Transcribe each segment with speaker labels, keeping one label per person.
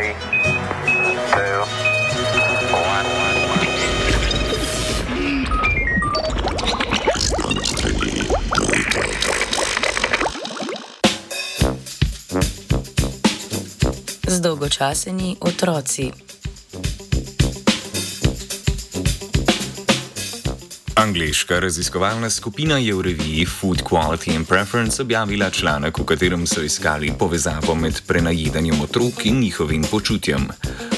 Speaker 1: three, two, one.
Speaker 2: Zdolgočaseni otroci.
Speaker 3: Angliška raziskovalna skupina je v reviji Food Quality and Preference objavila članek, v katerem so iskali povezavo med prenajedanjem otrok in njihovim počutjem.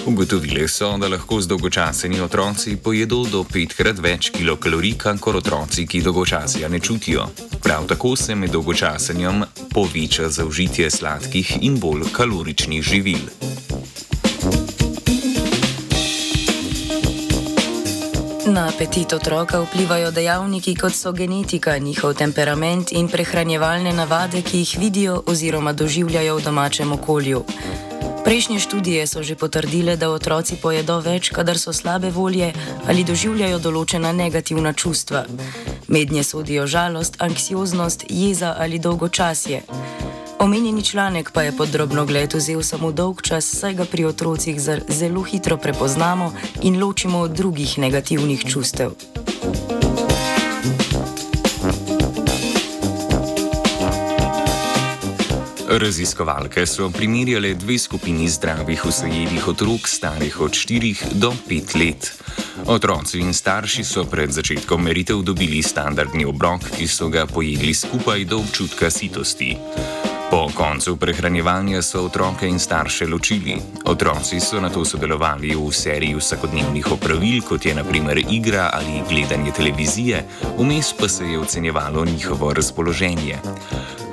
Speaker 3: Ugotovili so, da lahko zdolgočaseni otroci pojedo do petkrat več kilokalorij, kot otroci, ki dolgočasja ne čutijo. Prav tako se med dolgočasenjem poveča zaužitje sladkih in bolj kaloričnih živil.
Speaker 2: Na apetit otroka vplivajo dejavniki kot so genetika, njihov temperament in prehranjevalne navade, ki jih vidijo oziroma doživljajo v domačem okolju. Prejšnje študije so že potrdile, da otroci pojedo več, kadar so slabe volje ali doživljajo določena negativna čustva. Mednje sodijo žalost, anksioznost, jeza ali dolgočasje. Omenjeni članek pa je pod drobno gled vzel samo dolg čas, saj ga pri otrocih zelo hitro prepoznamo in ločimo od drugih negativnih čustev.
Speaker 3: Raziskovalke so primerjale dve skupini zdravih usajedih otrok starih od 4 do 5 let. Otroci in starši so pred začetkom meritev dobili standardni obrok, ki so ga pojedli skupaj do občutka sitosti. Po koncu prehranjevanja so otroke in starše ločili. Otroci so na to sodelovali v seriji vsakodnevnih opravil, kot je naprimer igra ali gledanje televizije, vmes pa se je ocenjevalo njihovo razpoloženje.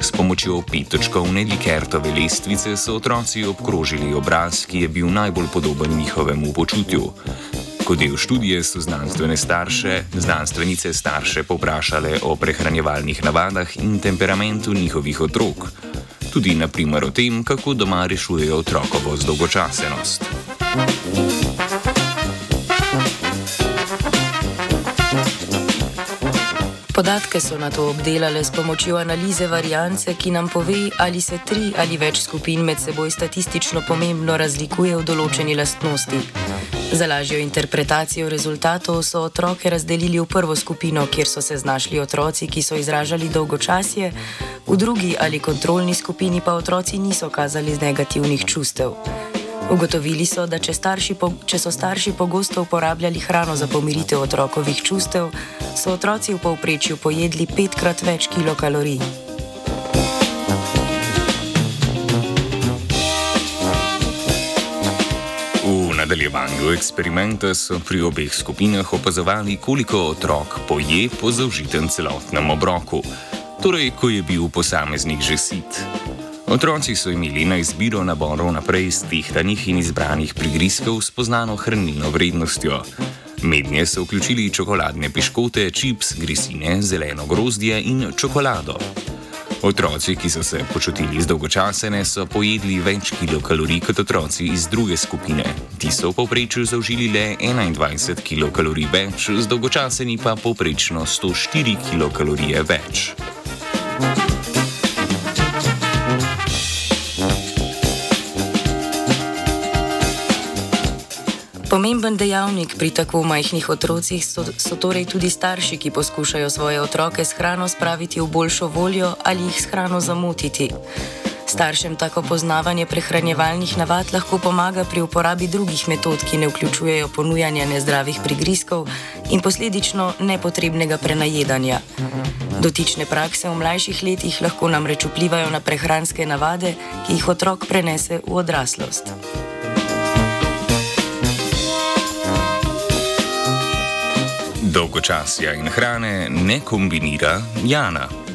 Speaker 3: S pomočjo petočkovne likertove lestvice so otroci obkrožili obraz, ki je bil najbolj podoben njihovemu počutju. Kot del študije so znanstvene starše, znanstvenice starše poprašale o prehranjevalnih navadah in temperamentu njihovih otrok tudi naprimer o tem, kako doma rešujejo otrokovo zdolgočasenost.
Speaker 2: Podatke so na to obdelale s pomočjo analize variance, ki nam pove, ali se tri ali več skupin med seboj statistično pomembno razlikuje v določeni lastnosti. Za lažjo interpretacijo rezultatov so otroke razdelili v prvo skupino, kjer so se znašli otroci, ki so izražali dolgočasje, v drugi ali kontrolni skupini pa otroci niso kazali negativnih čustev. Ugotovili so, da če, po, če so starši pogosto uporabljali hrano za pomiritev otrokovih čustev, so otroci v povprečju pojedli petkrat več kilokalorij.
Speaker 3: nadaljevanju eksperimenta so pri obeh skupinah opazovali, koliko otrok poje po zaužitem celotnem obroku, torej ko je bil posameznik že sit. Otroci so imeli na izbiro naborov naprej stihtanih in izbranih prigrizkov s poznano hranilno vrednostjo. Mednje so vključili čokoladne piškote, čips, grisine, zeleno grozdje in čokolado. Otroci, ki so se počutili zdolgočasene, so pojedli več kilokalorij kot otroci iz druge skupine. Ti so v povprečju zaužili le 21 kilokalorij več, zdolgočaseni pa povprečno 104 kilokalorije več.
Speaker 2: Pomemben dejavnik pri tako majhnih otrocih so, so torej tudi starši, ki poskušajo svoje otroke s hrano spraviti v boljšo voljo ali jih s hrano zamotiti. Staršem tako poznavanje prehranjevalnih navad lahko pomaga pri uporabi drugih metod, ki ne vključujejo ponujanja nezdravih prigrizkov in posledično nepotrebnega prenajedanja. Dotične prakse v mlajših letih lahko namreč vplivajo na prehranske navade, ki jih otrok prenese v odraslost.
Speaker 3: Dolgočasja in hrane ne kombinira Jana.